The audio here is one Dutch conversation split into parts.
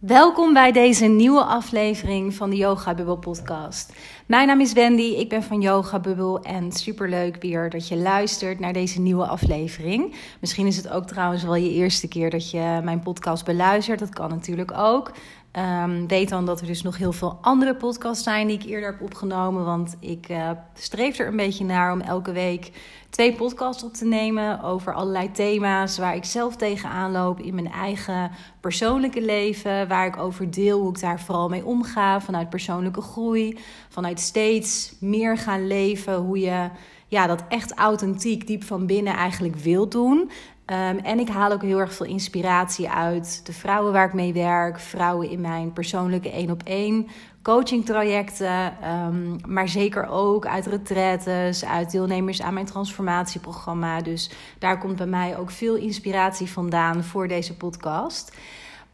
Welkom bij deze nieuwe aflevering van de Yoga Bubble podcast. Mijn naam is Wendy, ik ben van Yoga Bubble en superleuk weer dat je luistert naar deze nieuwe aflevering. Misschien is het ook trouwens wel je eerste keer dat je mijn podcast beluistert, dat kan natuurlijk ook. Um, weet dan dat er dus nog heel veel andere podcasts zijn die ik eerder heb opgenomen. Want ik uh, streef er een beetje naar om elke week twee podcasts op te nemen over allerlei thema's waar ik zelf tegenaan loop in mijn eigen persoonlijke leven. Waar ik over deel hoe ik daar vooral mee omga vanuit persoonlijke groei. Vanuit steeds meer gaan leven. Hoe je ja, dat echt authentiek diep van binnen eigenlijk wilt doen. Um, en ik haal ook heel erg veel inspiratie uit de vrouwen waar ik mee werk, vrouwen in mijn persoonlijke één op één coaching trajecten, um, maar zeker ook uit retraites, uit deelnemers aan mijn transformatieprogramma. Dus daar komt bij mij ook veel inspiratie vandaan voor deze podcast.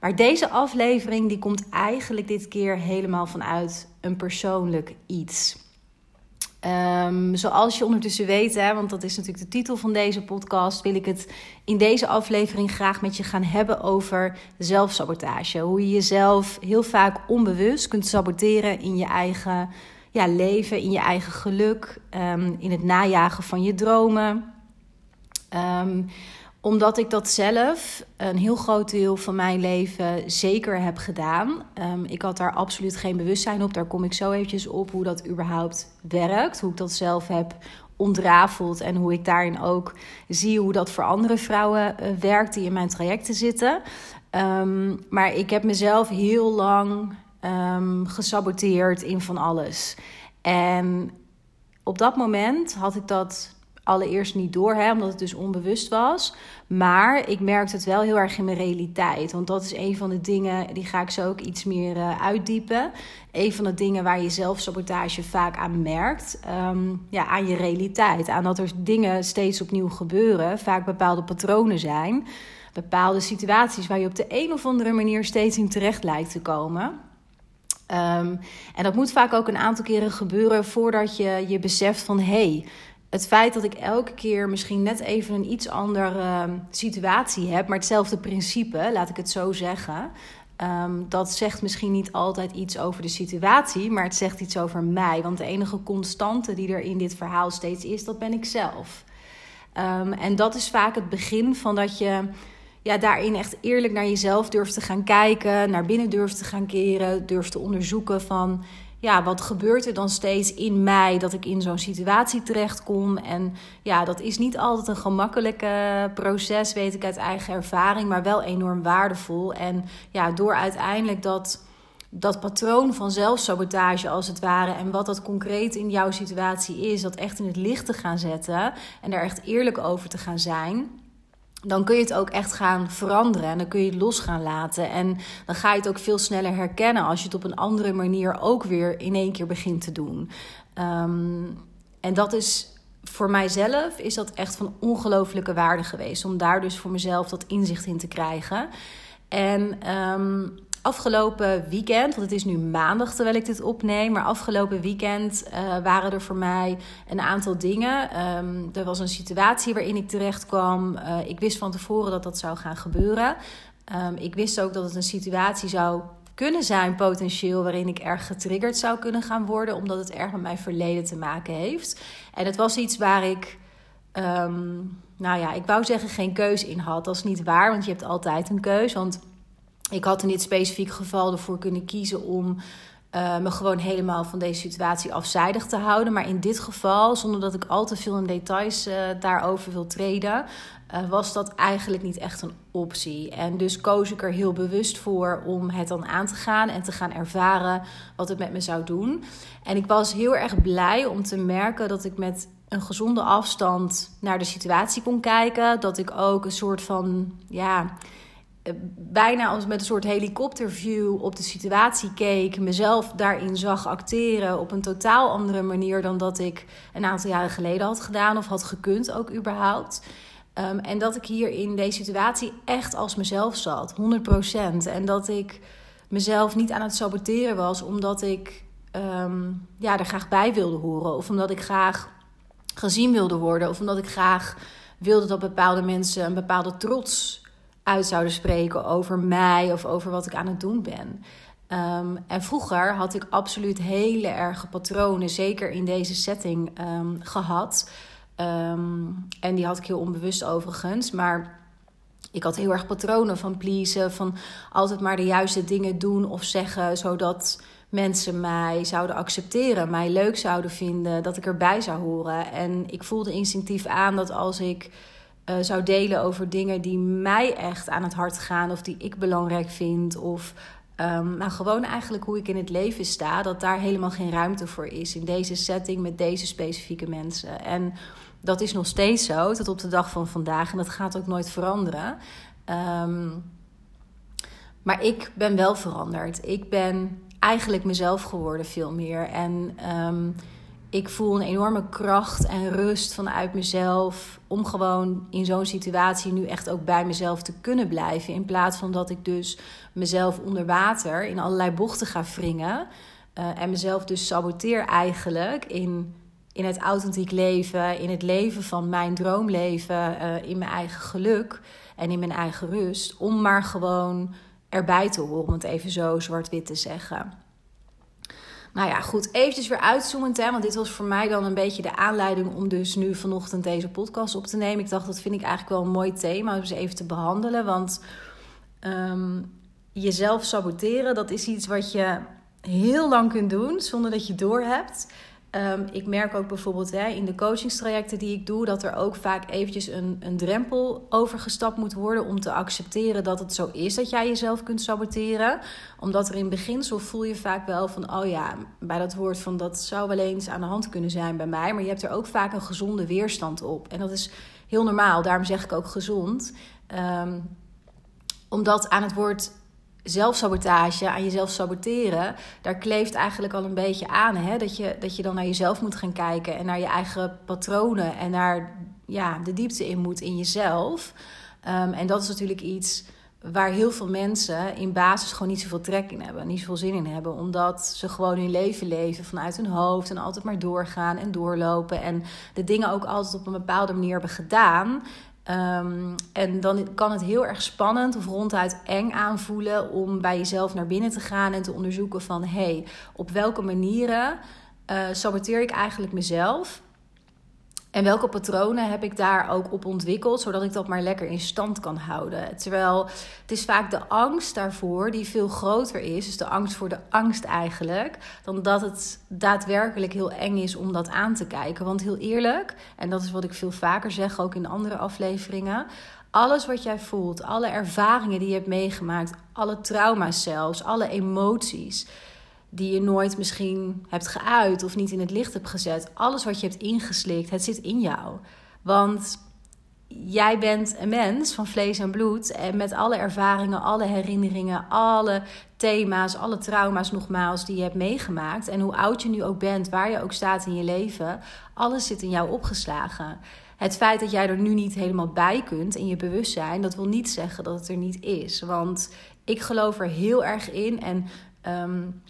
Maar deze aflevering die komt eigenlijk dit keer helemaal vanuit een persoonlijk iets. Um, zoals je ondertussen weet, hè, want dat is natuurlijk de titel van deze podcast, wil ik het in deze aflevering graag met je gaan hebben over zelfsabotage. Hoe je jezelf heel vaak onbewust kunt saboteren in je eigen ja, leven, in je eigen geluk, um, in het najagen van je dromen. Um, omdat ik dat zelf een heel groot deel van mijn leven zeker heb gedaan. Um, ik had daar absoluut geen bewustzijn op. Daar kom ik zo eventjes op hoe dat überhaupt werkt. Hoe ik dat zelf heb ontrafeld. En hoe ik daarin ook zie hoe dat voor andere vrouwen uh, werkt die in mijn trajecten zitten. Um, maar ik heb mezelf heel lang um, gesaboteerd in van alles. En op dat moment had ik dat allereerst niet door, hè, omdat het dus onbewust was. Maar ik merkte het wel heel erg in mijn realiteit. Want dat is een van de dingen, die ga ik zo ook iets meer uh, uitdiepen. Een van de dingen waar je zelfsabotage vaak aan merkt. Um, ja, aan je realiteit. Aan dat er dingen steeds opnieuw gebeuren. Vaak bepaalde patronen zijn. Bepaalde situaties waar je op de een of andere manier steeds in terecht lijkt te komen. Um, en dat moet vaak ook een aantal keren gebeuren voordat je je beseft van hé, hey, het feit dat ik elke keer misschien net even een iets andere ehm, situatie heb, maar hetzelfde principe, laat ik het zo zeggen. Um, dat zegt misschien niet altijd iets over de situatie, maar het zegt iets over mij. Want de enige constante die er in dit verhaal steeds is, dat ben ik zelf. Um, en dat is vaak het begin van dat je ja, daarin echt eerlijk naar jezelf durft te gaan kijken, naar binnen durft te gaan keren, durft te onderzoeken van ja, wat gebeurt er dan steeds in mij dat ik in zo'n situatie terechtkom? En ja, dat is niet altijd een gemakkelijke proces, weet ik uit eigen ervaring, maar wel enorm waardevol. En ja, door uiteindelijk dat, dat patroon van zelfsabotage als het ware en wat dat concreet in jouw situatie is, dat echt in het licht te gaan zetten en daar echt eerlijk over te gaan zijn dan kun je het ook echt gaan veranderen en dan kun je het los gaan laten. En dan ga je het ook veel sneller herkennen als je het op een andere manier ook weer in één keer begint te doen. Um, en dat is voor mijzelf is dat echt van ongelofelijke waarde geweest. Om daar dus voor mezelf dat inzicht in te krijgen. En um, afgelopen weekend, want het is nu maandag terwijl ik dit opneem, maar afgelopen weekend uh, waren er voor mij een aantal dingen. Um, er was een situatie waarin ik terecht kwam. Uh, ik wist van tevoren dat dat zou gaan gebeuren. Um, ik wist ook dat het een situatie zou kunnen zijn, potentieel, waarin ik erg getriggerd zou kunnen gaan worden, omdat het erg met mijn verleden te maken heeft. En het was iets waar ik. Um, nou ja, ik wou zeggen geen keus in had. Dat is niet waar, want je hebt altijd een keus. Want ik had in dit specifieke geval ervoor kunnen kiezen om uh, me gewoon helemaal van deze situatie afzijdig te houden. Maar in dit geval, zonder dat ik al te veel in details uh, daarover wil treden, uh, was dat eigenlijk niet echt een optie. En dus koos ik er heel bewust voor om het dan aan te gaan en te gaan ervaren wat het met me zou doen. En ik was heel erg blij om te merken dat ik met een gezonde afstand naar de situatie kon kijken. Dat ik ook een soort van, ja bijna als met een soort helikopterview op de situatie keek, mezelf daarin zag acteren op een totaal andere manier dan dat ik een aantal jaren geleden had gedaan of had gekund ook überhaupt. Um, en dat ik hier in deze situatie echt als mezelf zat, 100%. En dat ik mezelf niet aan het saboteren was omdat ik um, ja, er graag bij wilde horen. Of omdat ik graag gezien wilde worden. Of omdat ik graag wilde dat bepaalde mensen een bepaalde trots uit zouden spreken over mij of over wat ik aan het doen ben. Ehm, en vroeger had ik absoluut hele erge patronen, zeker in deze setting, ehm, gehad. Ehm, en die had ik heel onbewust overigens. Maar ik had heel erg patronen van pleasen, van altijd maar de juiste dingen doen of zeggen, zodat mensen mij zouden accepteren, mij leuk zouden vinden, dat ik erbij zou horen. En ik voelde instinctief aan dat als ik uh, zou delen over dingen die mij echt aan het hart gaan, of die ik belangrijk vind, of um, nou, gewoon eigenlijk hoe ik in het leven sta, dat daar helemaal geen ruimte voor is in deze setting met deze specifieke mensen. En dat is nog steeds zo, tot op de dag van vandaag, en dat gaat ook nooit veranderen. Um, maar ik ben wel veranderd. Ik ben eigenlijk mezelf geworden veel meer. En um, ik voel een enorme kracht en rust vanuit mezelf. Om gewoon in zo'n situatie nu echt ook bij mezelf te kunnen blijven. In plaats van dat ik dus mezelf onder water in allerlei bochten ga wringen. Uh, en mezelf dus saboteer eigenlijk in, in het authentiek leven. In het leven van mijn droomleven. Uh, in mijn eigen geluk en in mijn eigen rust. Om maar gewoon erbij te horen, om het even zo zwart-wit te zeggen. Nou ja, goed, eventjes weer uitzoomend, hè, want dit was voor mij dan een beetje de aanleiding om dus nu vanochtend deze podcast op te nemen. Ik dacht, dat vind ik eigenlijk wel een mooi thema om eens even te behandelen, want um, jezelf saboteren, dat is iets wat je heel lang kunt doen zonder dat je door hebt. Um, ik merk ook bijvoorbeeld hè, in de coachingstrajecten die ik doe, dat er ook vaak eventjes een, een drempel overgestapt moet worden om te accepteren dat het zo is dat jij jezelf kunt saboteren. Omdat er in beginsel voel je vaak wel van, oh ja, bij dat woord van dat zou wel eens aan de hand kunnen zijn bij mij. Maar je hebt er ook vaak een gezonde weerstand op. En dat is heel normaal, daarom zeg ik ook gezond. Um, omdat aan het woord zelfsabotage, aan jezelf saboteren, daar kleeft eigenlijk al een beetje aan. Hè? Dat, je, dat je dan naar jezelf moet gaan kijken en naar je eigen patronen en naar ja, de diepte in moet in jezelf. Um, en dat is natuurlijk iets waar heel veel mensen in basis gewoon niet zoveel trek in hebben, niet zoveel zin in hebben, omdat ze gewoon hun leven leven vanuit hun hoofd en altijd maar doorgaan en doorlopen en de dingen ook altijd op een bepaalde manier hebben gedaan. Um, en dan kan het heel erg spannend of ronduit eng aanvoelen om bij jezelf naar binnen te gaan en te onderzoeken van hé, hey, op welke manieren uh, saboteer ik eigenlijk mezelf? En welke patronen heb ik daar ook op ontwikkeld, zodat ik dat maar lekker in stand kan houden? Terwijl het is vaak de angst daarvoor die veel groter is, dus de angst voor de angst eigenlijk, dan dat het daadwerkelijk heel eng is om dat aan te kijken. Want heel eerlijk, en dat is wat ik veel vaker zeg, ook in andere afleveringen, alles wat jij voelt, alle ervaringen die je hebt meegemaakt, alle trauma's zelfs, alle emoties die je nooit misschien hebt geuit of niet in het licht hebt gezet. Alles wat je hebt ingeslikt, het zit in jou. Want jij bent een mens van vlees en bloed en met alle ervaringen, alle herinneringen, alle thema's, alle trauma's nogmaals die je hebt meegemaakt. En hoe oud je nu ook bent, waar je ook staat in je leven, alles zit in jou opgeslagen. Het feit dat jij er nu niet helemaal bij kunt in je bewustzijn, dat wil niet zeggen dat het er niet is. Want ik geloof er heel erg in en um,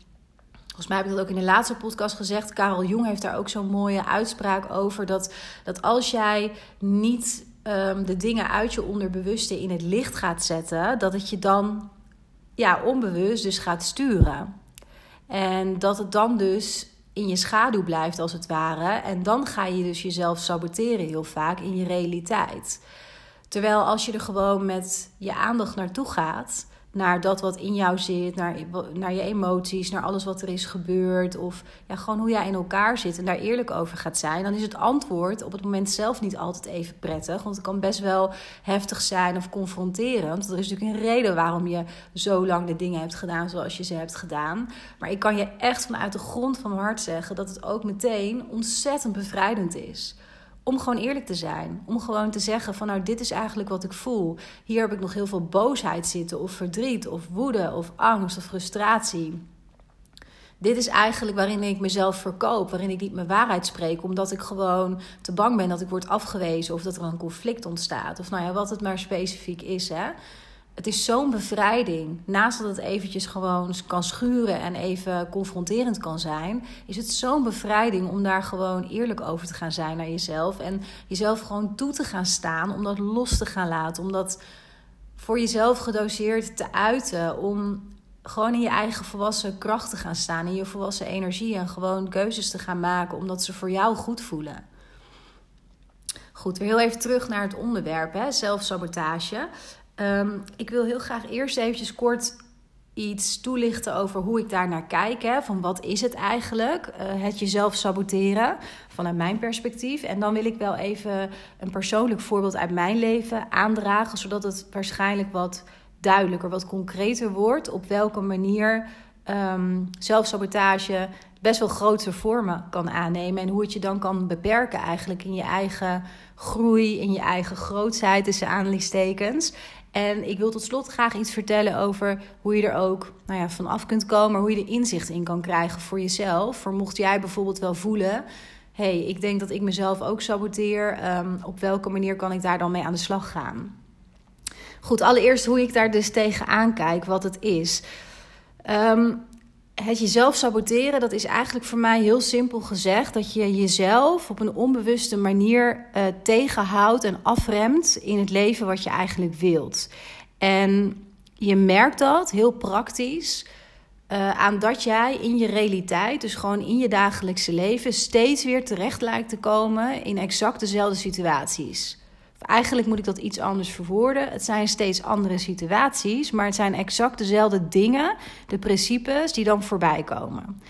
Volgens mij heb ik dat ook in de laatste podcast gezegd. Karel Jong heeft daar ook zo'n mooie uitspraak over. Dat, dat als jij niet um, de dingen uit je onderbewuste in het licht gaat zetten, dat het je dan ja, onbewust dus gaat sturen. En dat het dan dus in je schaduw blijft als het ware. En dan ga je dus jezelf saboteren heel vaak in je realiteit. Terwijl als je er gewoon met je aandacht naartoe gaat naar dat wat in jou zit, naar, naar je emoties, naar alles wat er is gebeurd. Of ja, gewoon hoe jij in elkaar zit en daar eerlijk over gaat zijn. Dan is het antwoord op het moment zelf niet altijd even prettig. Want het kan best wel heftig zijn of confronterend. Er is natuurlijk een reden waarom je zo lang de dingen hebt gedaan zoals je ze hebt gedaan. Maar ik kan je echt vanuit de grond van mijn hart zeggen dat het ook meteen ontzettend bevrijdend is om gewoon eerlijk te zijn. Om gewoon te zeggen van nou, dit is eigenlijk wat ik voel. Hier heb ik nog heel veel boosheid zitten of verdriet of woede of angst of frustratie. Dit is eigenlijk waarin ik mezelf verkoop, waarin ik niet mijn waarheid spreek, omdat ik gewoon te bang ben dat ik word afgewezen of dat er een conflict ontstaat. Of nou ja, wat het maar specifiek is. Hè het is zo'n bevrijding. Naast dat het eventjes gewoon kan schuren en even confronterend kan zijn, is het zo'n bevrijding om daar gewoon eerlijk over te gaan zijn naar jezelf. En jezelf gewoon toe te gaan staan, om dat los te gaan laten. Om dat voor jezelf gedoseerd te uiten. Om gewoon in je eigen volwassen kracht te gaan staan. In je volwassen energie. En gewoon keuzes te gaan maken omdat ze voor jou goed voelen. Goed, heel even terug naar het onderwerp, hè, zelfsabotage. Um, ik wil heel graag eerst eventjes kort iets toelichten over hoe ik daar naar kijk. Hè, van wat is het eigenlijk, uh, het jezelf saboteren, vanuit mijn perspectief. En dan wil ik wel even een persoonlijk voorbeeld uit mijn leven aandragen, zodat het waarschijnlijk wat duidelijker, wat concreter wordt op welke manier um, zelfsabotage best wel grote vormen kan aannemen. En hoe het je dan kan beperken eigenlijk in je eigen groei, in je eigen grootheid, tussen aanhalingstekens. En ik wil tot slot graag iets vertellen over hoe je er ook nou ja, vanaf kunt komen, hoe je er inzicht in kan krijgen voor jezelf. Voor mocht jij bijvoorbeeld wel voelen, hey, ik denk dat ik mezelf ook saboteer. Um, op welke manier kan ik daar dan mee aan de slag gaan? Goed, allereerst hoe ik daar dus tegenaan kijk, wat het is. Um, het jezelf saboteren, dat is eigenlijk voor mij heel simpel gezegd dat je jezelf op een onbewuste manier uh, tegenhoudt en afremt in het leven wat je eigenlijk wilt. En je merkt dat heel praktisch uh, aan dat jij in je realiteit, dus gewoon in je dagelijkse leven, steeds weer terecht lijkt te komen in exact dezelfde situaties. Eigenlijk moet ik dat iets anders verwoorden. Het zijn steeds andere situaties, maar het zijn exact dezelfde dingen, de principes, die dan voorbij komen.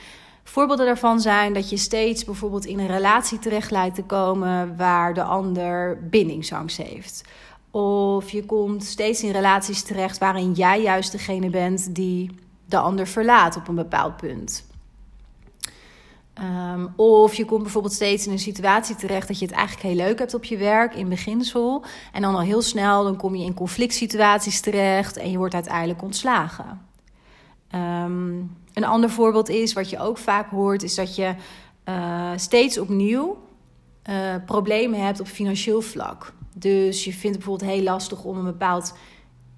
Voorbeelden daarvan zijn dat je steeds bijvoorbeeld in een relatie terecht lijkt te komen waar de ander bindingsangst heeft. Of je komt steeds in relaties terecht waarin jij juist degene bent die de ander verlaat op een bepaald punt. Um, of je komt bijvoorbeeld steeds in een situatie terecht dat je het eigenlijk heel leuk hebt op je werk in beginsel. En dan al heel snel dan kom je in conflict situaties terecht en je wordt uiteindelijk ontslagen. Um, een ander voorbeeld is, wat je ook vaak hoort, is dat je uh, steeds opnieuw uh, problemen hebt op financieel vlak. Dus je vindt het bijvoorbeeld heel lastig om een bepaald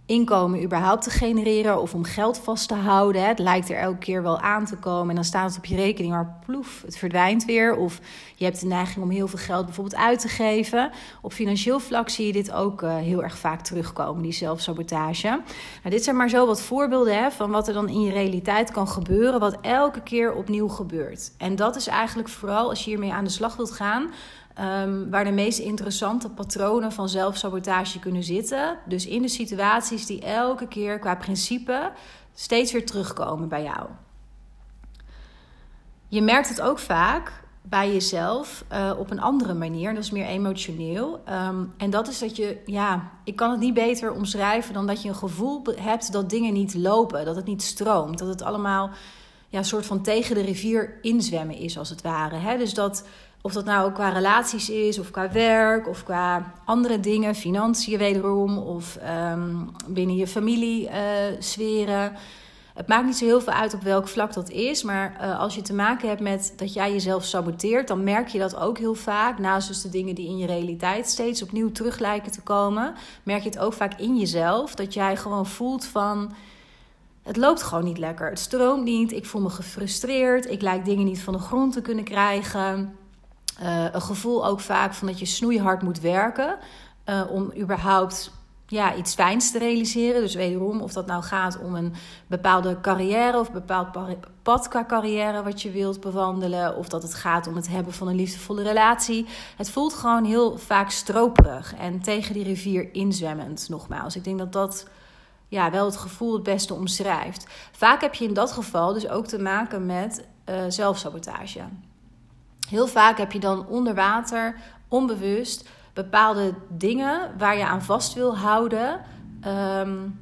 inkomen überhaupt te genereren of om geld vast te houden. Het lijkt er elke keer wel aan te komen en dan staat het op je rekening, maar ploef, het verdwijnt weer. Of je hebt de neiging om heel veel geld bijvoorbeeld uit te geven. Op financieel vlak zie je dit ook uh, heel erg vaak terugkomen, die zelfsabotage. Nou, dit zijn maar zo wat voorbeelden hè, van wat er dan in je realiteit kan gebeuren, wat elke keer opnieuw gebeurt. En dat is eigenlijk vooral als je hiermee aan de slag wilt gaan Um, waar de meest interessante patronen van zelfsabotage kunnen zitten. Dus in de situaties die elke keer qua principe steeds weer terugkomen bij jou. Je merkt het ook vaak bij jezelf uh, op een andere manier. Dat is meer emotioneel. Um, en dat is dat je, ja, ik kan het niet beter omschrijven dan dat je een gevoel hebt dat dingen niet lopen, dat het niet stroomt, dat het allemaal ja, een soort van tegen de rivier inzwemmen is, als het ware. Hè? Dus dat of dat nou qua relaties is, of qua werk, of qua andere dingen, financiën wederom, of um, binnen je familie uh, sferen. Het maakt niet zo heel veel uit op welk vlak dat is, maar uh, als je te maken hebt met dat jij jezelf saboteert, dan merk je dat ook heel vaak. Naast dus de dingen die in je realiteit steeds opnieuw terug lijken te komen, merk je het ook vaak in jezelf. Dat jij gewoon voelt van. Het loopt gewoon niet lekker. Het stroomt niet. Ik voel me gefrustreerd. Ik lijk dingen niet van de grond te kunnen krijgen. Uh, een gevoel ook vaak van dat je snoeihard moet werken uh, om überhaupt ja, iets fijns te realiseren. Dus wederom, of dat nou gaat om een bepaalde carrière of een bepaald pad qua carrière wat je wilt bewandelen, of dat het gaat om het hebben van een liefdevolle relatie. Het voelt gewoon heel vaak stroperig en tegen die rivier inzwemmend, nogmaals. Ik denk dat dat ja, wel het gevoel het beste omschrijft. Vaak heb je in dat geval dus ook te maken met uh, zelfsabotage. Heel vaak heb je dan onder water, onbewust, bepaalde dingen waar je aan vast wil houden. Um,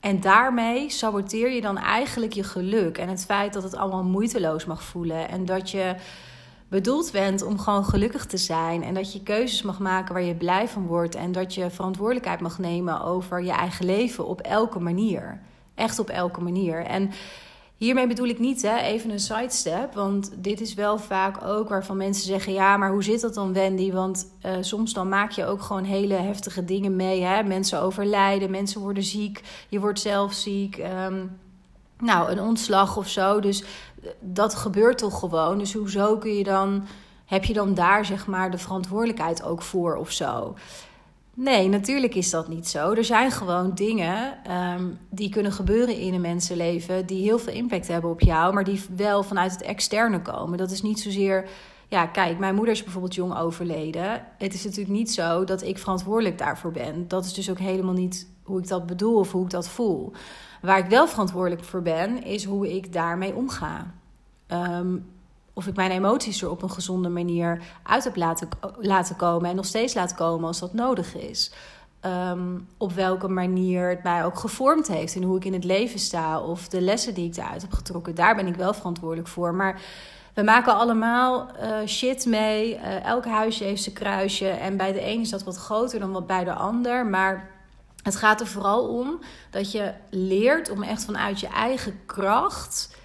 en daarmee saboteer je dan eigenlijk je geluk en het feit dat het allemaal moeiteloos mag voelen. En dat je bedoeld bent om gewoon gelukkig te zijn. En dat je keuzes mag maken waar je blij van wordt. En dat je verantwoordelijkheid mag nemen over je eigen leven op elke manier. Echt op elke manier. En Hiermee bedoel ik niet hè, even een sidestep, want dit is wel vaak ook waarvan mensen zeggen: ja, maar hoe zit dat dan, Wendy? Want uh, soms dan maak je ook gewoon hele heftige dingen mee. Hè? Mensen overlijden, mensen worden ziek, je wordt zelf ziek. Um, nou, een ontslag of zo. Dus eh, dat gebeurt toch gewoon. Dus hoezo kun je dan, heb je dan daar zeg maar de verantwoordelijkheid ook voor of zo? Nee, natuurlijk is dat niet zo. Er zijn gewoon dingen ehm, die kunnen gebeuren in een mensenleven die heel veel impact hebben op jou, maar die wel vanuit het externe komen. Dat is niet zozeer. Ja, kijk, mijn moeder is bijvoorbeeld jong overleden. Het is natuurlijk niet zo dat ik verantwoordelijk daarvoor ben. Dat is dus ook helemaal niet hoe ik dat bedoel of hoe ik dat voel. Waar ik wel verantwoordelijk voor ben, is hoe ik daarmee omga. Ehm, of ik mijn emoties er op een gezonde manier uit heb laten, laten komen en nog steeds laat komen als dat nodig is. Ehm, op welke manier het mij ook gevormd heeft en hoe ik in het leven sta of de lessen die ik eruit heb getrokken, daar ben ik wel verantwoordelijk voor. Maar we maken allemaal uh, shit mee. Uh, elk huisje heeft zijn kruisje. En bij de een is dat wat groter dan wat bij de ander. Maar het gaat er vooral om dat je leert om echt vanuit je eigen kracht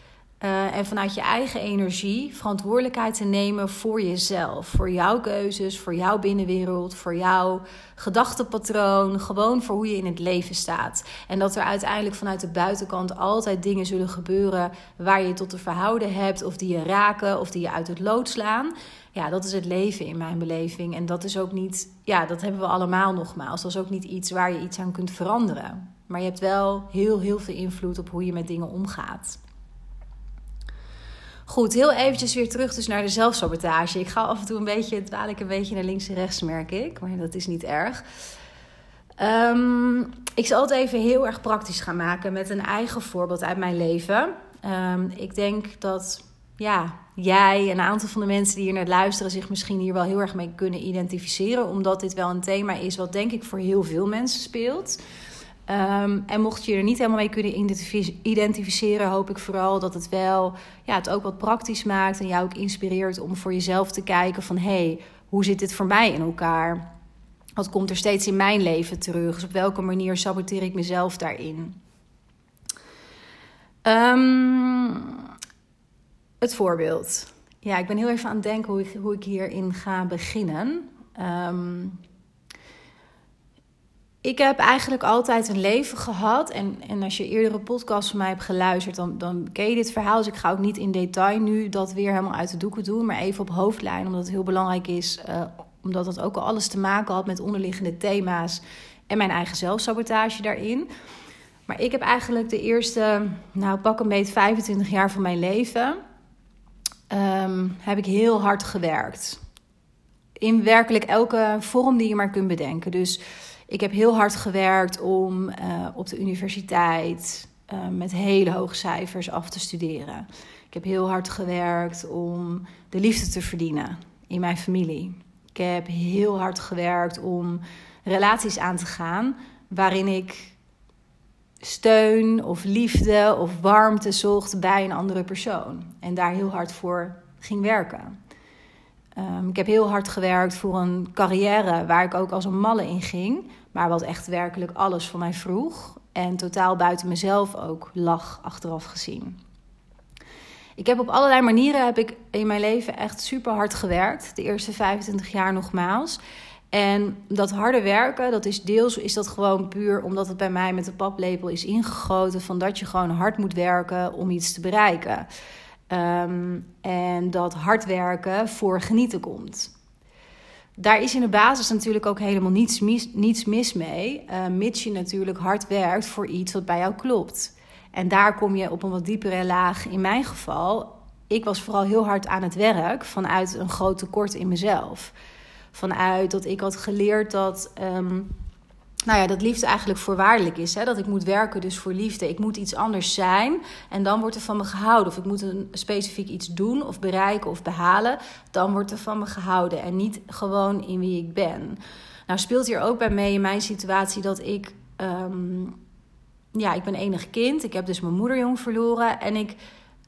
uh, en vanuit je eigen energie verantwoordelijkheid te nemen voor jezelf. Voor jouw keuzes, voor jouw binnenwereld, voor jouw gedachtenpatroon. Gewoon voor hoe je in het leven staat. En dat er uiteindelijk vanuit de buitenkant altijd dingen zullen gebeuren waar je tot te verhouden hebt. Of die je raken of die je uit het lood slaan. Ja, dat is het leven in mijn beleving. En dat is ook niet, ja, dat hebben we allemaal nogmaals. Dat is ook niet iets waar je iets aan kunt veranderen. Maar je hebt wel heel, heel veel invloed op hoe je met dingen omgaat. Goed, heel eventjes weer terug dus naar de zelfsabotage. Ik ga af en toe een beetje, dwaal ik een beetje naar links en rechts, merk ik. Maar dat is niet erg. Um, ik zal het even heel erg praktisch gaan maken met een eigen voorbeeld uit mijn leven. Um, ik denk dat ja, jij en een aantal van de mensen die hier naar luisteren zich misschien hier wel heel erg mee kunnen identificeren. Omdat dit wel een thema is wat denk ik voor heel veel mensen speelt. Um, en mocht je er niet helemaal mee kunnen identificeren, hoop ik vooral dat het wel ja, het ook wat praktisch maakt en jou ook inspireert om voor jezelf te kijken van hé, hey, hoe zit dit voor mij in elkaar? Wat komt er steeds in mijn leven terug? Dus op welke manier saboteer ik mezelf daarin? Um, het voorbeeld. Ja, ik ben heel even aan het denken hoe ik, hoe ik hierin ga beginnen. Um, ik heb eigenlijk altijd een leven gehad. En, en als je eerdere podcast van mij hebt geluisterd, dan, dan ken je dit verhaal. Dus ik ga ook niet in detail nu dat weer helemaal uit de doeken doen. Maar even op hoofdlijn, omdat het heel belangrijk is. Uh, omdat dat ook al alles te maken had met onderliggende thema's. En mijn eigen zelfsabotage daarin. Maar ik heb eigenlijk de eerste, nou pak een beetje 25 jaar van mijn leven. Um, heb ik heel hard gewerkt. In werkelijk elke vorm die je maar kunt bedenken. Dus ik heb heel hard gewerkt om uh, op de universiteit uh, met hele hoge cijfers af te studeren. Ik heb heel hard gewerkt om de liefde te verdienen in mijn familie. Ik heb heel hard gewerkt om relaties aan te gaan waarin ik steun of liefde of warmte zocht bij een andere persoon. En daar heel hard voor ging werken. Um, ik heb heel hard gewerkt voor een carrière waar ik ook als een malle in ging. Maar wat echt werkelijk alles van mij vroeg. En totaal buiten mezelf ook lag achteraf gezien. Ik heb op allerlei manieren heb ik in mijn leven echt super hard gewerkt. De eerste 25 jaar nogmaals. En dat harde werken, dat is deels is dat gewoon puur omdat het bij mij met de paplepel is ingegoten van dat je gewoon hard moet werken om iets te bereiken. Um, en dat hard werken voor genieten komt daar is in de basis natuurlijk ook helemaal niets mis, niets mis mee, uh, mits je natuurlijk hard werkt voor iets wat bij jou klopt. En daar kom je op een wat diepere laag. In mijn geval, ik was vooral heel hard aan het werk vanuit een groot tekort in mezelf. Vanuit dat ik had geleerd dat um, nou ja, dat liefde eigenlijk voorwaardelijk is. Hè? Dat ik moet werken dus voor liefde. Ik moet iets anders zijn en dan wordt er van me gehouden. Of ik moet een specifiek iets doen of bereiken of behalen. Dan wordt er van me gehouden en niet gewoon in wie ik ben. Nou speelt hier ook bij mee in mijn situatie dat ik... Um, ja, ik ben enig kind. Ik heb dus mijn moeder jong verloren. En ik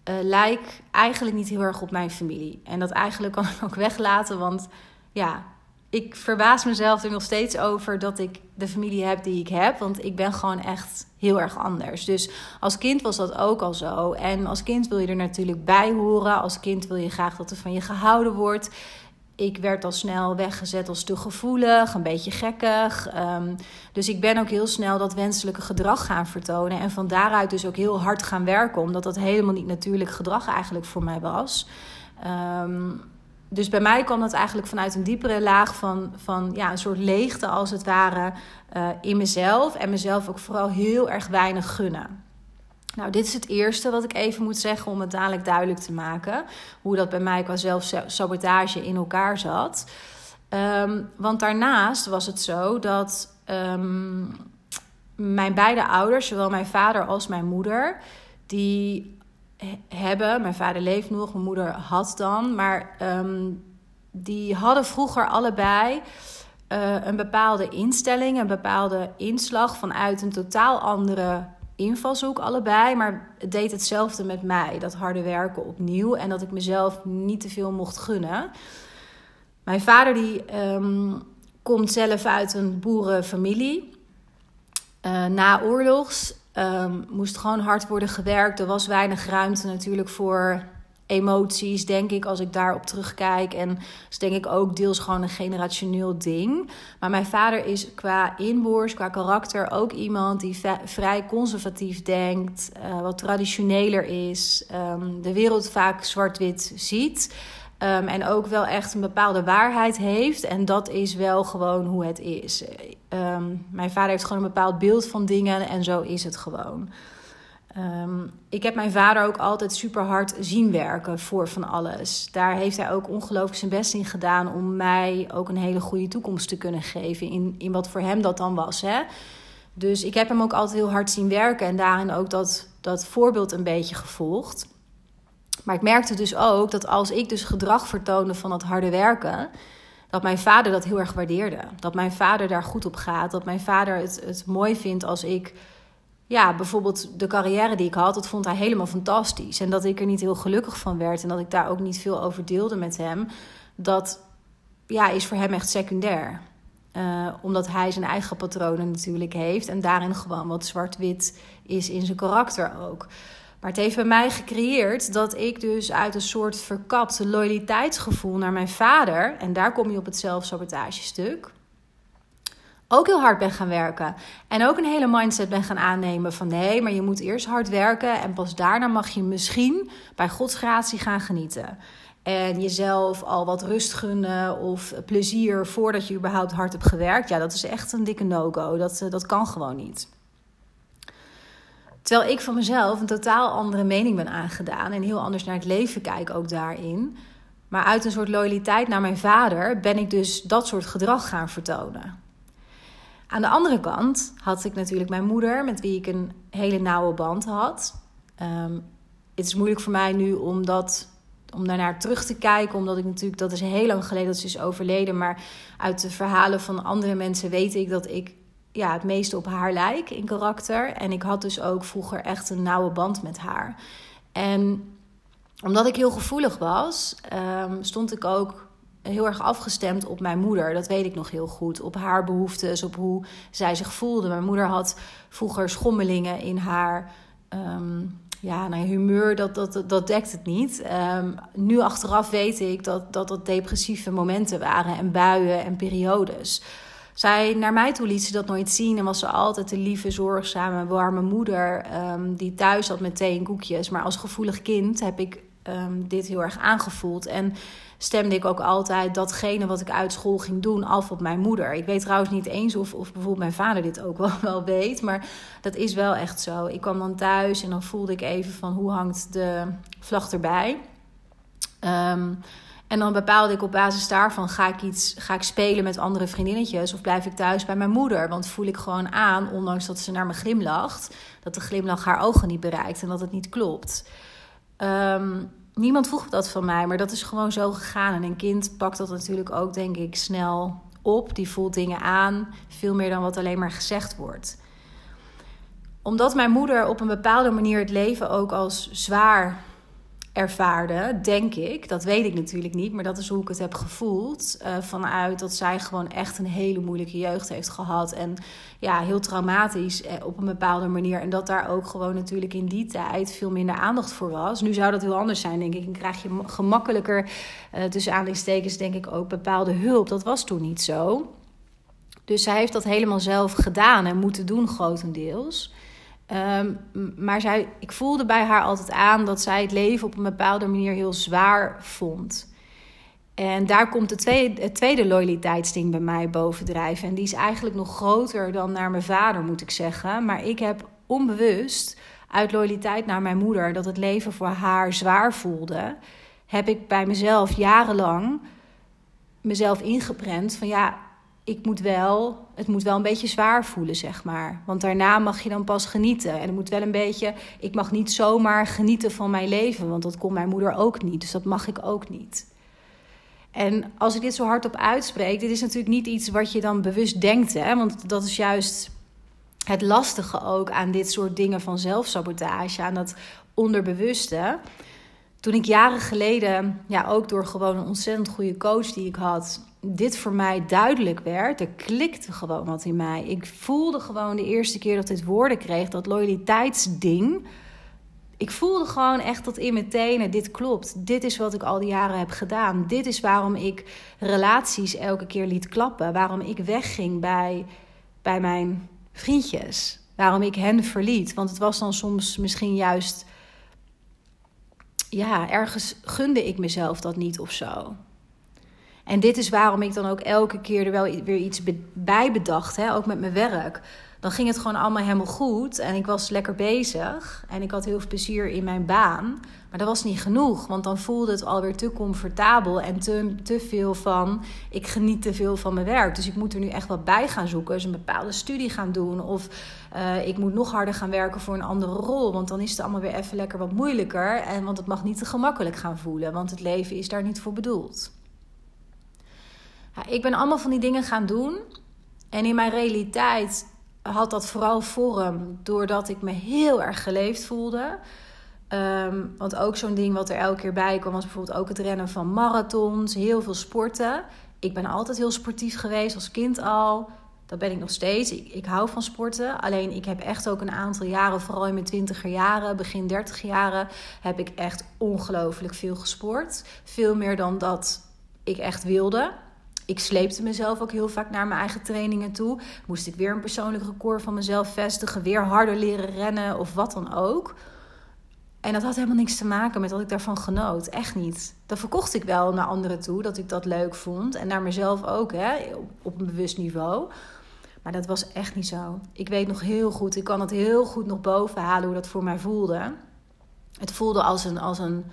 uh, lijk eigenlijk niet heel erg op mijn familie. En dat eigenlijk kan ik ook weglaten, want ja, ik verbaas mezelf er nog steeds over dat ik de familie heb die ik heb. Want ik ben gewoon echt heel erg anders. Dus als kind was dat ook al zo. En als kind wil je er natuurlijk bij horen. Als kind wil je graag dat er van je gehouden wordt. Ik werd al snel weggezet als te gevoelig, een beetje gekkig. Um, dus ik ben ook heel snel dat wenselijke gedrag gaan vertonen. En van daaruit dus ook heel hard gaan werken. Omdat dat helemaal niet natuurlijk gedrag eigenlijk voor mij was. Um, dus bij mij kwam dat eigenlijk vanuit een diepere laag van, van ja, een soort leegte als het ware uh, in mezelf. En mezelf ook vooral heel erg weinig gunnen. Nou, dit is het eerste wat ik even moet zeggen om het dadelijk duidelijk te maken. Hoe dat bij mij qua zelfsabotage in elkaar zat. Um, want daarnaast was het zo dat um, mijn beide ouders, zowel mijn vader als mijn moeder, die hebben, mijn vader leeft nog, mijn moeder had dan, maar um, die hadden vroeger allebei uh, een bepaalde instelling, een bepaalde inslag vanuit een totaal andere invalshoek allebei, maar het deed hetzelfde met mij. Dat harde werken opnieuw en dat ik mezelf niet te veel mocht gunnen. Mijn vader die um, komt zelf uit een boerenfamilie. Uh, na oorlogs um, moest gewoon hard worden gewerkt. Er was weinig ruimte natuurlijk voor emoties, denk ik, als ik daarop terugkijk. En is denk ik ook deels gewoon een generationeel ding. Maar mijn vader is qua inboors, qua karakter ook iemand die vrij conservatief denkt, uh, wat traditioneler is, um, de wereld vaak zwart-wit ziet. Um, en ook wel echt een bepaalde waarheid heeft. En dat is wel gewoon hoe het is. Um, mijn vader heeft gewoon een bepaald beeld van dingen en zo is het gewoon. Um, ik heb mijn vader ook altijd super hard zien werken voor van alles. Daar heeft hij ook ongelooflijk zijn best in gedaan om mij ook een hele goede toekomst te kunnen geven. In, in wat voor hem dat dan was. Hè? Dus ik heb hem ook altijd heel hard zien werken en daarin ook dat, dat voorbeeld een beetje gevolgd. Maar ik merkte dus ook dat als ik dus gedrag vertoonde van dat harde werken, dat mijn vader dat heel erg waardeerde. Dat mijn vader daar goed op gaat. Dat mijn vader het, het mooi vindt als ik, ja, bijvoorbeeld de carrière die ik had, dat vond hij helemaal fantastisch. En dat ik er niet heel gelukkig van werd en dat ik daar ook niet veel over deelde met hem. Dat ja, is voor hem echt secundair. Uh, omdat hij zijn eigen patronen natuurlijk heeft en daarin gewoon wat zwart-wit is in zijn karakter ook. Maar het heeft bij mij gecreëerd dat ik dus uit een soort verkapt loyaliteitsgevoel naar mijn vader, en daar kom je op het zelfsabotagestuk, ook heel hard ben gaan werken. En ook een hele mindset ben gaan aannemen van nee, maar je moet eerst hard werken en pas daarna mag je misschien bij Gods gratie gaan genieten. En jezelf al wat rust gunnen of plezier voordat je überhaupt hard hebt gewerkt. Ja, dat is echt een dikke no-go. Dat, dat kan gewoon niet. Terwijl ik van mezelf een totaal andere mening ben aangedaan en heel anders naar het leven kijk ook daarin. Maar uit een soort loyaliteit naar mijn vader ben ik dus dat soort gedrag gaan vertonen. Aan de andere kant had ik natuurlijk mijn moeder, met wie ik een hele nauwe band had. Um, het is moeilijk voor mij nu om, dat, om daarnaar terug te kijken, omdat ik natuurlijk, dat is heel lang geleden dat ze is overleden. Maar uit de verhalen van andere mensen weet ik dat ik ja, het meeste op haar lijk in karakter. En ik had dus ook vroeger echt een nauwe band met haar. En omdat ik heel gevoelig was, um, stond ik ook heel erg afgestemd op mijn moeder. Dat weet ik nog heel goed. Op haar behoeftes, op hoe zij zich voelde. Mijn moeder had vroeger schommelingen in haar. Um, ja, nou, humeur, dat, dat, dat dekt het niet. Um, nu achteraf weet ik dat, dat dat depressieve momenten waren en buien en periodes. Zij, naar mij toe liet ze dat nooit zien en was ze altijd een lieve, zorgzame, warme moeder um, die thuis zat met thee en koekjes. Maar als gevoelig kind heb ik um, dit heel erg aangevoeld en stemde ik ook altijd datgene wat ik uit school ging doen af op mijn moeder. Ik weet trouwens niet eens of, of bijvoorbeeld mijn vader dit ook wel, wel weet, maar dat is wel echt zo. Ik kwam dan thuis en dan voelde ik even van hoe hangt de vlag erbij. Um, en dan bepaalde ik op basis daarvan: ga ik, iets, ga ik spelen met andere vriendinnetjes of blijf ik thuis bij mijn moeder? Want voel ik gewoon aan, ondanks dat ze naar me glimlacht, dat de glimlach haar ogen niet bereikt en dat het niet klopt. Um, niemand vroeg dat van mij, maar dat is gewoon zo gegaan. En een kind pakt dat natuurlijk ook, denk ik, snel op. Die voelt dingen aan, veel meer dan wat alleen maar gezegd wordt. Omdat mijn moeder op een bepaalde manier het leven ook als zwaar ervaarde, denk ik. Dat weet ik natuurlijk niet, maar dat is hoe ik het heb gevoeld. Uh, vanuit dat zij gewoon echt een hele moeilijke jeugd heeft gehad. En ja, heel traumatisch eh, op een bepaalde manier. En dat daar ook gewoon natuurlijk in die tijd veel minder aandacht voor was. Nu zou dat heel anders zijn, denk ik. En krijg je gemakkelijker, uh, tussen aanleidingstekens, denk ik ook bepaalde hulp. Dat was toen niet zo. Dus zij heeft dat helemaal zelf gedaan en moeten doen, grotendeels. Um, maar zij, ik voelde bij haar altijd aan dat zij het leven op een bepaalde manier heel zwaar vond. En daar komt het tweede, het tweede loyaliteitsding bij mij bovendrijven. En die is eigenlijk nog groter dan naar mijn vader, moet ik zeggen. Maar ik heb onbewust uit loyaliteit naar mijn moeder, dat het leven voor haar zwaar voelde, heb ik bij mezelf jarenlang mezelf ingeprent van ja, ik moet wel, het moet wel een beetje zwaar voelen, zeg maar. Want daarna mag je dan pas genieten. En het moet wel een beetje, ik mag niet zomaar genieten van mijn leven, want dat kon mijn moeder ook niet. Dus dat mag ik ook niet. En als ik dit zo hardop uitspreek, dit is natuurlijk niet iets wat je dan bewust denkt, hè? want dat is juist het lastige ook aan dit soort dingen van zelfsabotage, aan dat onderbewuste. Toen ik jaren geleden, ja, ook door gewoon een ontzettend goede coach die ik had, dit voor mij duidelijk werd, er klikte gewoon wat in mij. Ik voelde gewoon de eerste keer dat dit woorden kreeg, dat loyaliteitsding. Ik voelde gewoon echt dat in mijn tenen, dit klopt. Dit is wat ik al die jaren heb gedaan. Dit is waarom ik relaties elke keer liet klappen. Waarom ik wegging bij, bij mijn vriendjes. Waarom ik hen verliet. Want het was dan soms misschien juist. Ja, ergens gunde ik mezelf dat niet of zo. En dit is waarom ik dan ook elke keer er wel weer iets bij bedacht, hè, ook met mijn werk dan ging het gewoon allemaal helemaal goed. En ik was lekker bezig. En ik had heel veel plezier in mijn baan. Maar dat was niet genoeg. Want dan voelde het alweer te comfortabel. En te, te veel van. Ik geniet te veel van mijn werk. Dus ik moet er nu echt wat bij gaan zoeken. Dus een bepaalde studie gaan doen. Of uh, ik moet nog harder gaan werken voor een andere rol. Want dan is het allemaal weer even lekker wat moeilijker. En want het mag niet te gemakkelijk gaan voelen. Want het leven is daar niet voor bedoeld. Ja, ik ben allemaal van die dingen gaan doen. En in mijn realiteit had dat vooral vorm doordat ik me heel erg geleefd voelde. Um, want ook zo'n ding wat er elke keer bij kwam was bijvoorbeeld ook het rennen van marathons, heel veel sporten. Ik ben altijd heel sportief geweest als kind al. Dat ben ik nog steeds. Ik, ik hou van sporten. Alleen ik heb echt ook een aantal jaren, vooral in mijn twintiger jaren, begin dertig jaren, heb ik echt ongelooflijk veel gesport. Veel meer dan dat ik echt wilde ik sleepte mezelf ook heel vaak naar mijn eigen trainingen toe. Moest ik weer een persoonlijk record van mezelf vestigen, weer harder leren rennen of wat dan ook. En dat had helemaal niks te maken met dat ik daarvan genoot. Echt niet. Dat verkocht ik wel naar anderen toe, dat ik dat leuk vond. En naar mezelf ook, hè, op een bewust niveau. Maar dat was echt niet zo. Ik weet nog heel goed, ik kan het heel goed nog boven halen hoe dat voor mij voelde. Het voelde als een, als een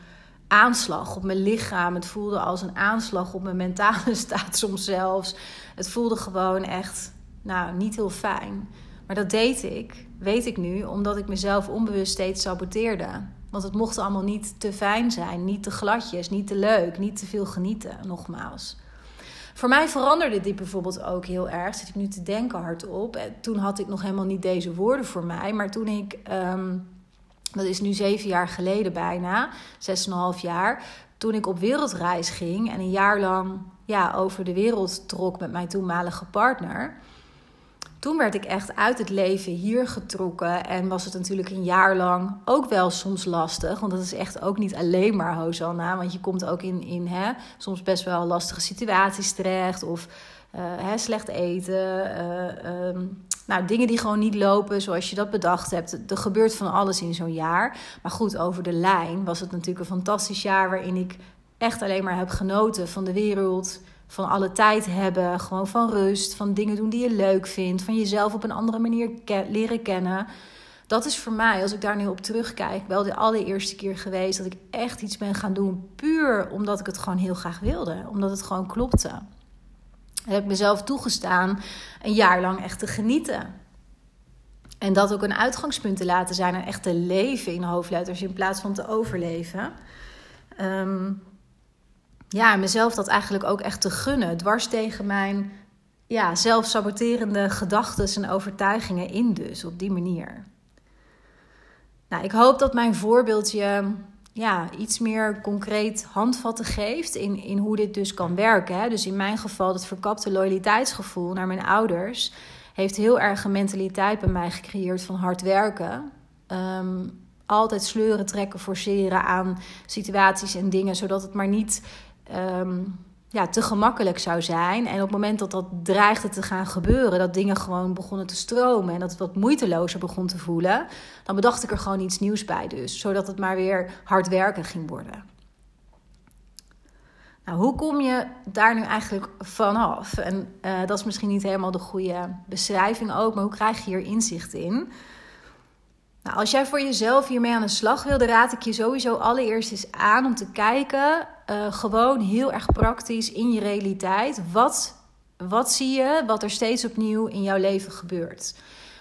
aanslag op mijn lichaam. Het voelde als een aanslag op mijn mentale staat soms zelfs. Het voelde gewoon echt, nou, niet heel fijn. Maar dat deed ik, weet ik nu, omdat ik mezelf onbewust steeds saboteerde. Want het mocht allemaal niet te fijn zijn, niet te gladjes, niet te leuk, niet te veel genieten, nogmaals. Voor mij veranderde dit bijvoorbeeld ook heel erg. Zit ik nu te denken hardop. Toen had ik nog helemaal niet deze woorden voor mij. Maar toen ik ehm, dat is nu zeven jaar geleden bijna, zes en een half jaar. Toen ik op wereldreis ging en een jaar lang ja, over de wereld trok met mijn toenmalige partner. Toen werd ik echt uit het leven hier getrokken. En was het natuurlijk een jaar lang ook wel soms lastig. Want dat is echt ook niet alleen maar Hosanna. Want je komt ook in, in hè, soms best wel lastige situaties terecht. Of hè, slecht eten. Uh, um, nou, dingen die gewoon niet lopen zoals je dat bedacht hebt. Er gebeurt van alles in zo'n jaar. Maar goed, over de lijn was het natuurlijk een fantastisch jaar waarin ik echt alleen maar heb genoten van de wereld. Van alle tijd hebben, gewoon van rust, van dingen doen die je leuk vindt, van jezelf op een andere manier leren kennen. Dat is voor mij, als ik daar nu op terugkijk, wel de allereerste keer geweest dat ik echt iets ben gaan doen. Puur omdat ik het gewoon heel graag wilde. Omdat het gewoon klopte heb ik mezelf toegestaan een jaar lang echt te genieten. En dat ook een uitgangspunt te laten zijn en echt te leven in hoofdletters in plaats van te overleven. Um, ja, mezelf dat eigenlijk ook echt te gunnen. Dwars tegen mijn ja, zelfsaboterende gedachten en overtuigingen in dus, op die manier. Nou, ik hoop dat mijn voorbeeldje ja, iets meer concreet handvatten geeft in, in hoe dit dus kan werken. Hè. Dus in mijn geval, het verkapte loyaliteitsgevoel naar mijn ouders heeft heel erg een mentaliteit bij mij gecreëerd van hard werken. Ehm, altijd sleuren, trekken, forceren aan situaties en dingen, zodat het maar niet ehm, ja, te gemakkelijk zou zijn. En op het moment dat dat dreigde te gaan gebeuren, dat dingen gewoon begonnen te stromen en dat het wat moeitelozer begon te voelen, dan bedacht ik er gewoon iets nieuws bij dus, zodat het maar weer hard werken ging worden. Nou, hoe kom je daar nu eigenlijk vanaf? En uh, dat is misschien niet helemaal de goede beschrijving ook, maar hoe krijg je hier inzicht in? Nou, als jij voor jezelf hiermee aan de slag wil, dan raad ik je sowieso allereerst eens aan om te kijken, uh, gewoon heel erg praktisch in je realiteit. Wat, wat zie je, wat er steeds opnieuw in jouw leven gebeurt?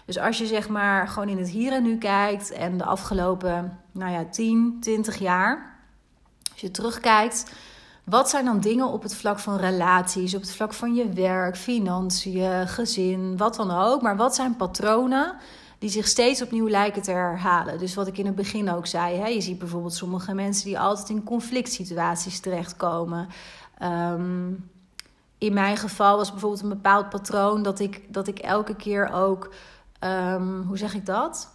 Dus als je zeg maar gewoon in het hier en nu kijkt en de afgelopen, nou ja, 10, 20 jaar, als je terugkijkt, wat zijn dan dingen op het vlak van relaties, op het vlak van je werk, financiën, gezin, wat dan ook, maar wat zijn patronen die zich steeds opnieuw lijken te herhalen. Dus wat ik in het begin ook zei, hè, je ziet bijvoorbeeld sommige mensen die altijd in conflict situaties terechtkomen. Um, in mijn geval was bijvoorbeeld een bepaald patroon dat ik, dat ik elke keer ook, um, hoe zeg ik dat?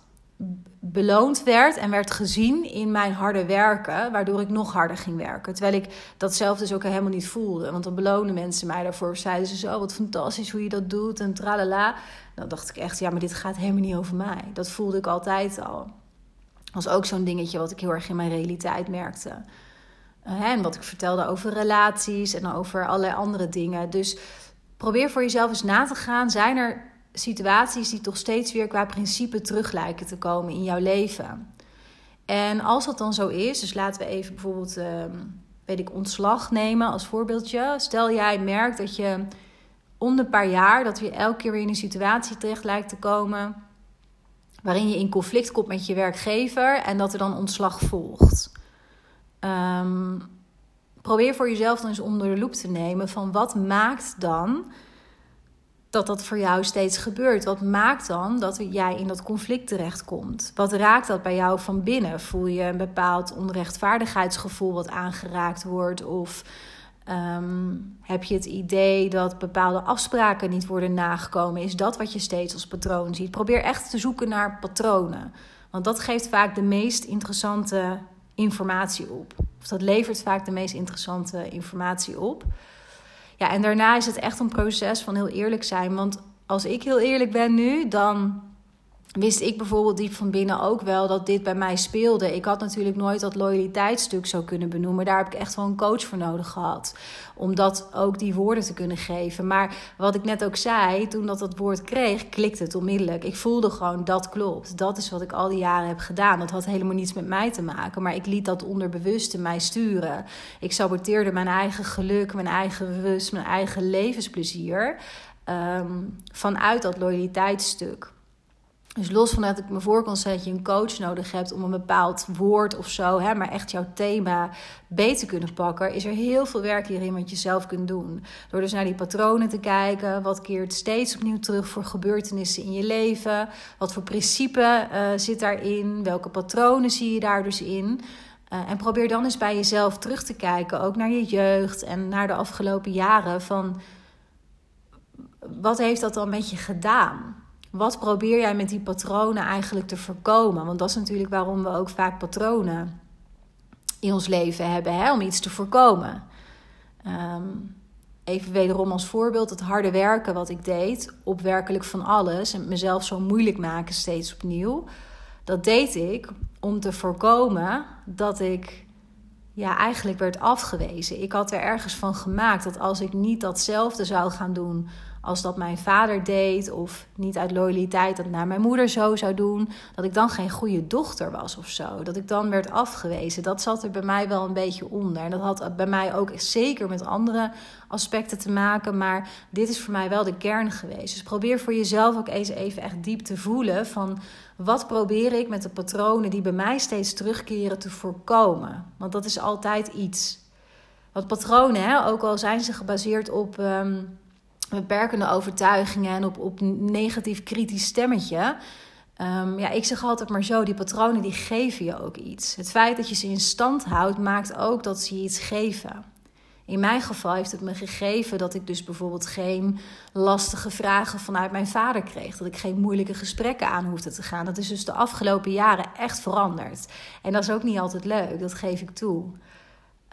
Beloond werd en werd gezien in mijn harde werken, waardoor ik nog harder ging werken. Terwijl ik dat zelf dus ook helemaal niet voelde. Want dan belonen mensen mij daarvoor. Zeiden ze zo, wat fantastisch hoe je dat doet en tralala. Dan dacht ik echt, ja, maar dit gaat helemaal niet over mij. Dat voelde ik altijd al. Dat was ook zo'n dingetje wat ik heel erg in mijn realiteit merkte. Uh, en wat ik vertelde over relaties en over allerlei andere dingen. Dus probeer voor jezelf eens na te gaan. Zijn er situaties die toch steeds weer qua principe terug lijken te komen in jouw leven. En als dat dan zo is, dus laten we even bijvoorbeeld, uh, weet ik, ontslag nemen als voorbeeldje. Stel jij merkt dat je om een paar jaar, dat je elke keer weer in een situatie terecht lijkt te komen waarin je in conflict komt met je werkgever en dat er dan ontslag volgt. Um, probeer voor jezelf dan eens onder de loep te nemen van wat maakt dan dat dat voor jou steeds gebeurt? Wat maakt dan dat jij in dat conflict terechtkomt? Wat raakt dat bij jou van binnen? Voel je een bepaald onrechtvaardigheidsgevoel wat aangeraakt wordt? Of ehm, heb je het idee dat bepaalde afspraken niet worden nagekomen? Is dat wat je steeds als patroon ziet? Probeer echt te zoeken naar patronen. Want dat geeft vaak de meest interessante informatie op. Of dat levert vaak de meest interessante informatie op. Ja, en daarna is het echt een proces van heel eerlijk zijn. Want als ik heel eerlijk ben nu, dan wist ik bijvoorbeeld diep van binnen ook wel dat dit bij mij speelde. Ik had natuurlijk nooit dat loyaliteitsstuk zo kunnen benoemen. Daar heb ik echt wel een coach voor nodig gehad. Om dat ook die woorden te kunnen geven. Maar wat ik net ook zei, toen dat dat woord kreeg, klikte het onmiddellijk. Ik voelde gewoon dat klopt. Dat is wat ik al die jaren heb gedaan. Dat had helemaal niets met mij te maken. Maar ik liet dat onderbewuste mij sturen. Ik saboteerde mijn eigen geluk, mijn eigen rust, mijn eigen levensplezier. Um, vanuit dat loyaliteitsstuk. Dus los van dat ik me voor kan dat je een coach nodig hebt om een bepaald woord of zo, hè, maar echt jouw thema beter te kunnen pakken, is er heel veel werk hierin wat je zelf kunt doen. Door dus naar die patronen te kijken, wat keert steeds opnieuw terug voor gebeurtenissen in je leven, wat voor principe uh, zit daarin, welke patronen zie je daar dus in. Uh, en probeer dan eens bij jezelf terug te kijken, ook naar je jeugd en naar de afgelopen jaren, van wat heeft dat dan met je gedaan? Wat probeer jij met die patronen eigenlijk te voorkomen? Want dat is natuurlijk waarom we ook vaak patronen in ons leven hebben, hè? om iets te voorkomen. Um, even wederom als voorbeeld het harde werken wat ik deed, op werkelijk van alles en mezelf zo moeilijk maken steeds opnieuw. Dat deed ik om te voorkomen dat ik ja, eigenlijk werd afgewezen. Ik had er ergens van gemaakt dat als ik niet datzelfde zou gaan doen als dat mijn vader deed, of niet uit loyaliteit dat naar mijn moeder zo zou doen, dat ik dan geen goede dochter was of zo. Dat ik dan werd afgewezen. Dat zat er bij mij wel een beetje onder. En dat had bij mij ook zeker met andere aspecten te maken, maar dit is voor mij wel de kern geweest. Dus probeer voor jezelf ook eens even echt diep te voelen van wat probeer ik met de patronen die bij mij steeds terugkeren te voorkomen. Want dat is altijd iets. Want patronen, hè, ook al zijn ze gebaseerd op. Ehm, beperkende overtuigingen en op, op negatief kritisch stemmetje. Um, ja, ik zeg altijd maar zo, die patronen die geven je ook iets. Het feit dat je ze in stand houdt, maakt ook dat ze je iets geven. In mijn geval heeft het me gegeven dat ik dus bijvoorbeeld geen lastige vragen vanuit mijn vader kreeg. Dat ik geen moeilijke gesprekken aan hoefde te gaan. Dat is dus de afgelopen jaren echt veranderd. En dat is ook niet altijd leuk, dat geef ik toe.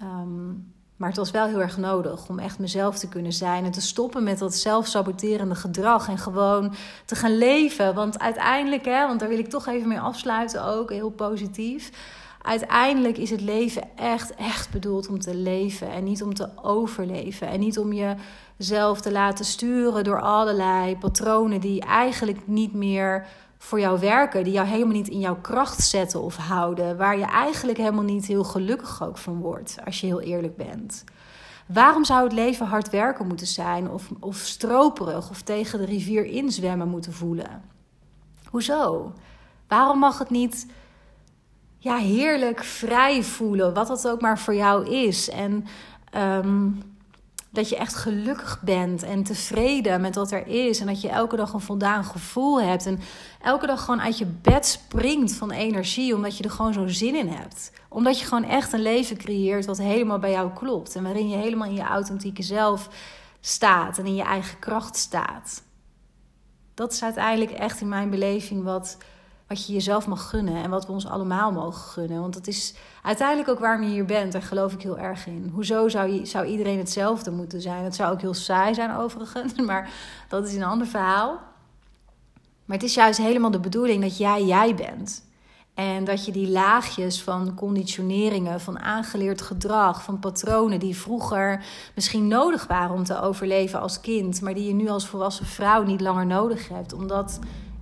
Um, maar het was wel heel erg nodig om echt mezelf te kunnen zijn en te stoppen met dat zelfsaboterende gedrag en gewoon te gaan leven. Want uiteindelijk, hè, want daar wil ik toch even mee afsluiten ook, heel positief. uiteindelijk is het leven echt, echt bedoeld om te leven en niet om te overleven. En niet om jezelf te laten sturen door allerlei patronen die eigenlijk niet meer voor jou werken, die jou helemaal niet in jouw kracht zetten of houden, waar je eigenlijk helemaal niet heel gelukkig ook van wordt, als je heel eerlijk bent. Waarom zou het leven hard werken moeten zijn, of, of stroperig, of tegen de rivier inzwemmen moeten voelen? Hoezo? Waarom mag het niet ja, heerlijk vrij voelen, wat dat ook maar voor jou is? En um, dat je echt gelukkig bent en tevreden met wat er is. En dat je elke dag een voldaan gevoel hebt. En elke dag gewoon uit je bed springt van energie, omdat je er gewoon zo'n zin in hebt. Omdat je gewoon echt een leven creëert wat helemaal bij jou klopt. En waarin je helemaal in je authentieke zelf staat en in je eigen kracht staat. Dat is uiteindelijk echt in mijn beleving wat wat je jezelf mag gunnen en wat we ons allemaal mogen gunnen. Want dat is uiteindelijk ook waarom je hier bent. Daar geloof ik heel erg in. Hoezo zou, je, zou iedereen hetzelfde moeten zijn? Dat zou ook heel saai zijn overigens, maar dat is een ander verhaal. Maar het is juist helemaal de bedoeling dat jij jij bent. En dat je die laagjes van conditioneringen, van aangeleerd gedrag, van patronen die vroeger misschien nodig waren om te overleven als kind, maar die je nu als volwassen vrouw niet langer nodig hebt. Omdat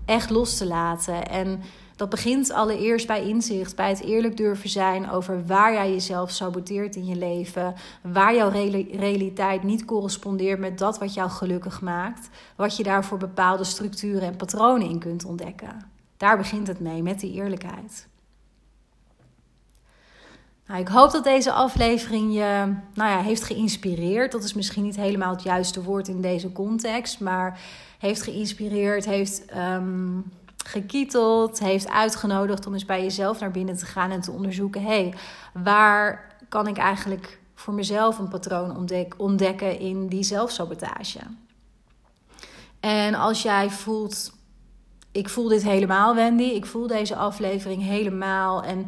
echt los te laten. En dat begint allereerst bij inzicht, bij het eerlijk durven zijn over waar jij jezelf saboteert in je leven, waar jouw realiteit niet correspondeert met dat wat jou gelukkig maakt, wat je daarvoor bepaalde structuren en patronen in kunt ontdekken. Daar begint het mee, met die eerlijkheid. Nou, ik hoop dat deze aflevering je nou ja, heeft geïnspireerd. Dat is misschien niet helemaal het juiste woord in deze context, maar heeft geïnspireerd, heeft um, gekieteld, heeft uitgenodigd om eens bij jezelf naar binnen te gaan en te onderzoeken: hé, hey, waar kan ik eigenlijk voor mezelf een patroon ontdekken in die zelfsabotage? En als jij voelt, ik voel dit helemaal, Wendy, ik voel deze aflevering helemaal en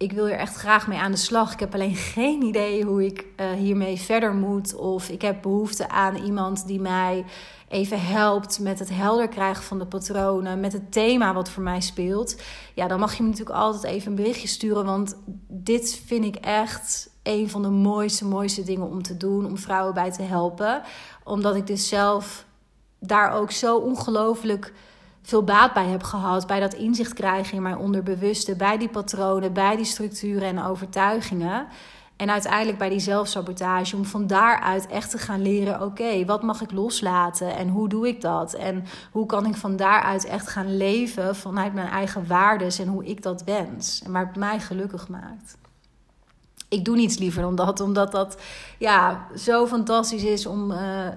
ik wil er echt graag mee aan de slag. Ik heb alleen geen idee hoe ik uh, hiermee verder moet. Of ik heb behoefte aan iemand die mij even helpt met het helder krijgen van de patronen, met het thema wat voor mij speelt. Ja, dan mag je me natuurlijk altijd even een berichtje sturen. Want dit vind ik echt een van de mooiste, mooiste dingen om te doen. Om vrouwen bij te helpen. Omdat ik dus zelf daar ook zo ongelooflijk veel baat bij heb gehad. Bij dat inzicht krijgen in mijn onderbewuste. Bij die patronen, bij die structuren en overtuigingen. En uiteindelijk bij die zelfsabotage, om van daaruit echt te gaan leren: oké, wat mag ik loslaten en hoe doe ik dat? En hoe kan ik van daaruit echt gaan leven vanuit mijn eigen waarden en hoe ik dat wens en waar het mij gelukkig maakt. Ik doe niets liever dan dat, omdat dat ja, zo fantastisch is om. Uh,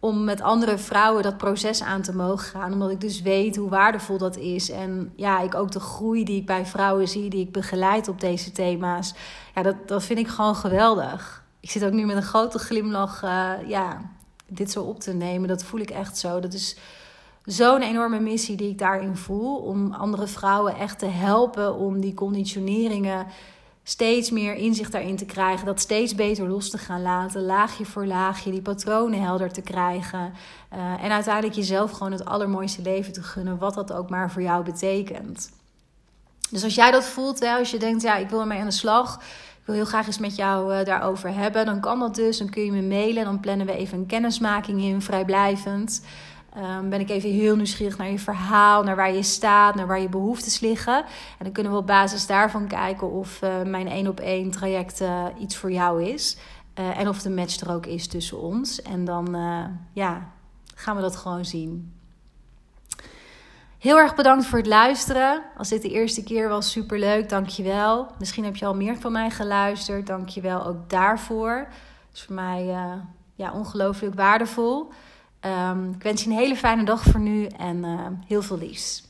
om met andere vrouwen dat proces aan te mogen gaan. Omdat ik dus weet hoe waardevol dat is. En ja, ik ook de groei die ik bij vrouwen zie, die ik begeleid op deze thema's. Ja, dat, dat vind ik gewoon geweldig. Ik zit ook nu met een grote glimlach, uh, ja, dit zo op te nemen. Dat voel ik echt zo. Dat is zo'n enorme missie die ik daarin voel. Om andere vrouwen echt te helpen om die conditioneringen steeds meer inzicht daarin te krijgen, dat steeds beter los te gaan laten, laagje voor laagje, die patronen helder te krijgen. Uh, en uiteindelijk jezelf gewoon het allermooiste leven te gunnen, wat dat ook maar voor jou betekent. Dus als jij dat voelt, hè, als je denkt, ja, ik wil ermee aan de slag, ik wil heel graag eens met jou uh, daarover hebben, dan kan dat dus. Dan kun je me mailen, dan plannen we even een kennismaking in, vrijblijvend. Um, ben ik even heel nieuwsgierig naar je verhaal, naar waar je staat, naar waar je behoeftes liggen. En dan kunnen we op basis daarvan kijken of uh, mijn één op één traject uh, iets voor jou is. Uh, en of de match er ook is tussen ons. En dan ja, gaan we dat gewoon zien. Heel erg bedankt voor het luisteren. Als dit de eerste keer was, superleuk. Dankjewel. Misschien heb je al meer van mij geluisterd. Dankjewel ook daarvoor. Dat is voor mij ja, ongelooflijk waardevol. Um, ik wens je een hele fijne dag voor nu en uh, heel veel liefs.